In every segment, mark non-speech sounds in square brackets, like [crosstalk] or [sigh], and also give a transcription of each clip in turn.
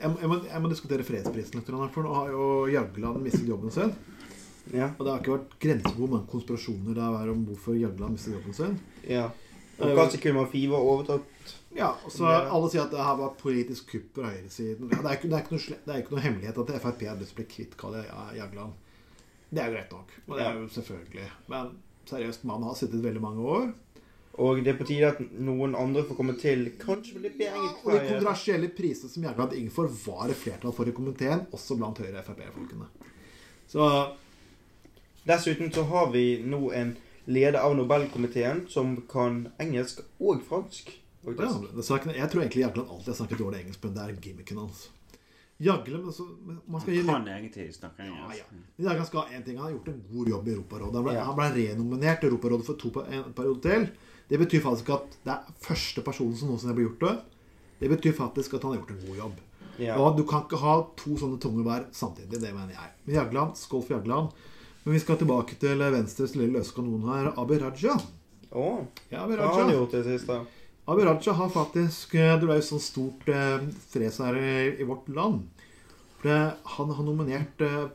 jeg, må- jeg, må, jeg må diskutere fredsprisen litt. For nå har jo Jagland mistet jobben sin. Ja. Og det har ikke vært grenser hvor mange konspirasjoner det er om hvorfor Jagland mistet jobben sin. ja. Og kanskje kunne man Five overtatt Ja, og så. Alle sier at det her var politisk kupp på høyresiden. Ja, det, er ikke, det, er ikke noe, det er ikke noe hemmelighet at Frp har lyst til å bli kvitt Kalle Jagland. Det er jo greit nok. Og det er jo selvfølgelig. Men seriøst, mannen har sittet veldig mange år. Og det er på tide at noen andre får komme til. Kanskje litt bedre Og de kontroversielle prisene som Jagland gikk for, var det flertall for i komiteen, også blant Høyre-Frp-folkene. Så Dessuten så har vi nå en leder av Nobelkomiteen som kan engelsk og fransk. ja, Jeg tror egentlig Jagland alltid har snakket dårlig engelsk, men det er gimmicken hans. Jagle, men så men Man skal Han kan egentlig snakke engelsk. ja. ja. Jagland skal ha en ting. Han har gjort en god jobb i Europarådet. Han ble, Ja. han ble renominert til Europarådet for to en periode til. Det betyr faktisk at det er første personen som noensinne har blitt gjort det. Det betyr faktisk at han har gjort en god jobb. Ja. Og du kan ikke ha to sånne tunge bær samtidig. Det mener jeg. Men Jagland, skål for Jagland. Men vi skal tilbake til Venstres lille løse kanon her, Abid Raja. Oh. Ja, Abid hva har han gjort i det siste? Abid Raja har faktisk eh, Det ble jo sånn stort eh, fredsherre i, i vårt land. For det, han har nominert eh,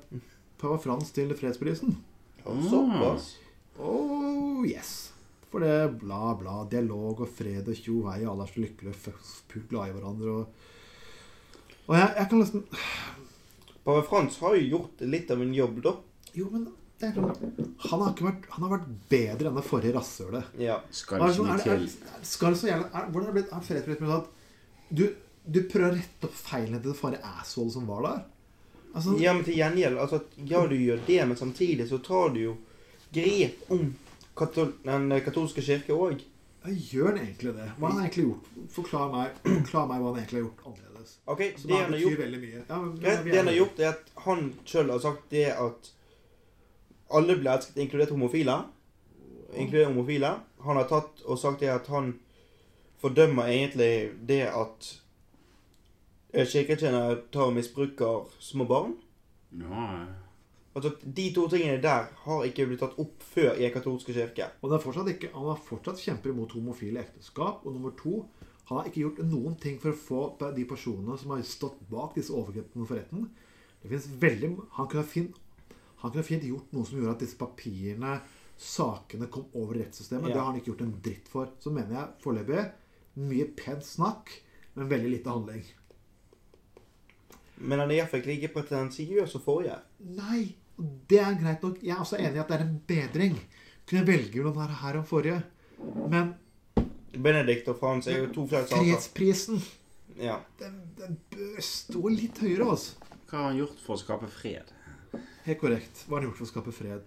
pave Frans til fredsprisen. Såpass? Oh yes. For det bla, bla, dialog og fred og tjo vei, alle er så lykkelige pult glade i hverandre og Og jeg, jeg kan nesten Pave Frans har jo gjort litt av en jobb, da. Jo, men det er sånn Han har ikke vært Han har vært bedre enn det forrige rasshølet. Ja. Skal Er det sånn- er er- Skal det så jævla er, Hvordan har det blitt er blitt at du, du prøver å rette opp feilene til det forrige asshole som var der? Altså, ja, men til gjengjeld altså, Ja, du gjør det, men samtidig så tar du jo grep om katol den katolske kirke òg. gjør han egentlig det? Hva har han egentlig gjort? Forklar meg, forklar meg hva han egentlig har gjort annerledes. Okay, det han har gjort. Ja, men, Greit, det han er- har gjort, er at han sjøl har sagt det at alle ble elsket, inkludert homofile. Inkludert homofile. Han har tatt og sagt det at han fordømmer egentlig det at eh, kirketjenere tar og misbruker små barn. Ja, Altså, De to tingene der har ikke blitt tatt opp før i en katolske kirke. Og det er fortsatt ikke, han har fortsatt kjemper imot homofile ekteskap. Og nummer to, han har ikke gjort noen ting for å få de personene som har stått bak disse overgrepene for retten. Det finnes veldig, han kunne ha fint, han kunne fint gjort noe som gjorde at disse papirene, sakene, kom over rettssystemet. Ja. Det har han ikke gjort en dritt for. Så mener jeg foreløpig mye pent snakk, men veldig lite handling. Men han er iallfall ikke like pretensiøs som forrige. Nei, det er greit nok. Jeg er også enig i at det er en bedring. Kunne jeg velge mellom denne her og forrige. Men Benedikt og Frans er jo to flere saker. fredsprisen Ja. den, den bør stå litt høyere, altså. Hva har han gjort for å skape fred? Helt korrekt. Hva har han gjort for å skape fred?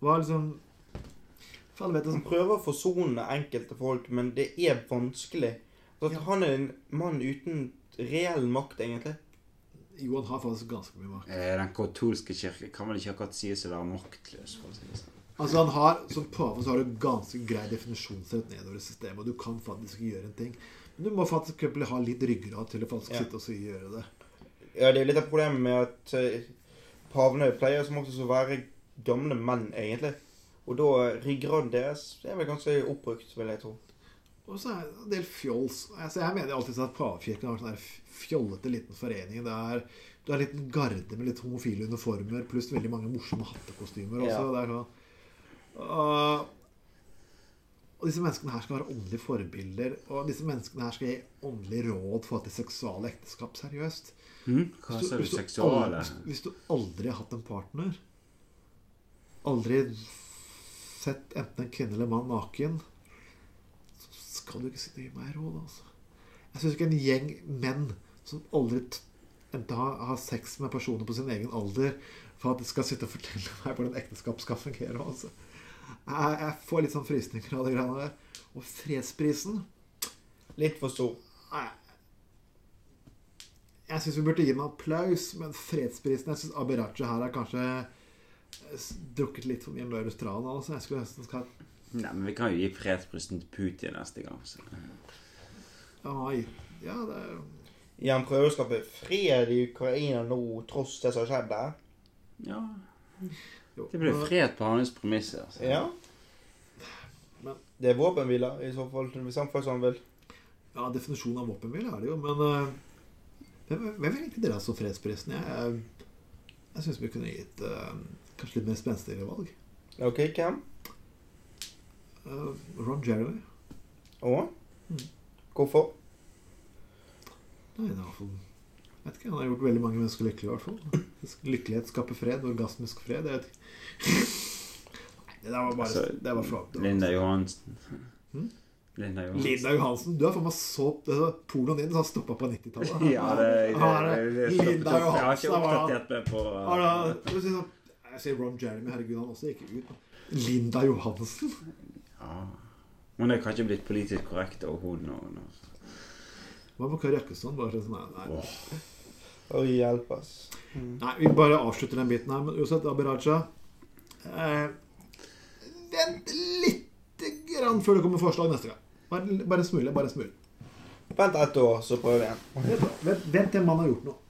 Hva er liksom For vet Han prøver å forsone enkelte folk, men det er vanskelig. Så at Ja. Han er en mann uten reell makt, egentlig. Jo, han har faktisk ganske mye makt. Eh, Den katolske kirke kan vel ikke akkurat sies å være maktløs? for å si det sånn. Altså, han har, Som pave så har du ganske grei definisjonsrett nedover i systemet, og du kan faktisk gjøre en ting. Men du må faktisk ha litt ryggrad til å faktisk Ja. sitte og gjøre det. Ja, Det er litt av problemet med at eh, pavene pleier som oftest å være gamle menn, egentlig. Og da ryggraden deres er vel ganske oppbrukt, vil jeg tro. Og så er det en del fjols. Altså, jeg mener alltid at pavekirken har sånn der fjollete liten forening. Det er, det er en liten garde med litt homofile uniformer pluss veldig mange morsomme hattekostymer. Ja. Også. Det er sånn. Og, og disse menneskene her skal være åndelige forbilder. Og disse menneskene her skal gi åndelig råd for til seksuale ekteskap. Seriøst. Mm. Hva Hvis du? hvis Seksuale? aldri, hvis du aldri har hatt en partner, aldri sett enten en kvinne eller mann naken, så skal du ikke sitte og gi meg råd, altså. Jeg syns ikke en gjeng menn som aldri enten har, har sex med personer på sin egen alder, for at de skal sitte og fortelle meg hvordan ekteskap skal fungere. Altså. Jeg, jeg får litt sånn frysninger av de greiene der. Og fredsprisen Litt for stor. Nei. Jeg syns vi burde gi en applaus, men fredsprisen Jeg syns Abiraja her er kanskje eh, drukket litt for mye Møres tran. Altså. Jeg skulle nesten skal Nei, men vi kan jo gi fredsprisen til Putin neste gang. Så. Ai, Ja, det Ja, Han prøver å skape fred i Ukraina nå, tross det som har skjedd der. Ja. Det blir fred på hans premisser. Altså. Ja. Men- Det er våpenhvile, i så fall, hvis han får som han vil. Ja, definisjonen av våpenhvile er det jo, men uh, Hvem, hvem er egentlig dere som fredsprisen? Jeg, jeg, jeg syns vi kunne gitt uh, kanskje litt mer spenstigere valg. OK, hvem? Uh, Ron Jeremy. Å? Mm. Hvorfor? Nei, det er iallfall vet ikke, Han har gjort veldig mange mennesker lykkelige. i hvert fall Lykkelighet skaper fred. Orgasmisk fred. Jeg vet ikke. Det var bare Altså, Det var flott. Linda Johansen. Hmm? Linda Johansen. Linda Johansen. Du er for meg så altså, Pornoen din har stoppa på 90-tallet. [laughs] Ja, det, det, det, Linda Jeg har ikke oppdatert meg på uh, Har jeg sier Jeg Ron Jeremy. Herregud, han også gikk ut. Linda Johansen. ja. Hun er kanskje blitt politisk korrekt, og hun og, og, Hva med Kari Jakkesson? Bare sånn, nei, nei. Åh. Oh, hjelp, ass. nei, vi bare avslutter den biten her. Men uansett, Abid Raja eh, Vent lite grann før det kommer forslag neste gang. Bare, bare en smule. Bare en smule. Vent ett år, så prøver vi igjen. Vent, vent, vent til en mann har gjort noe.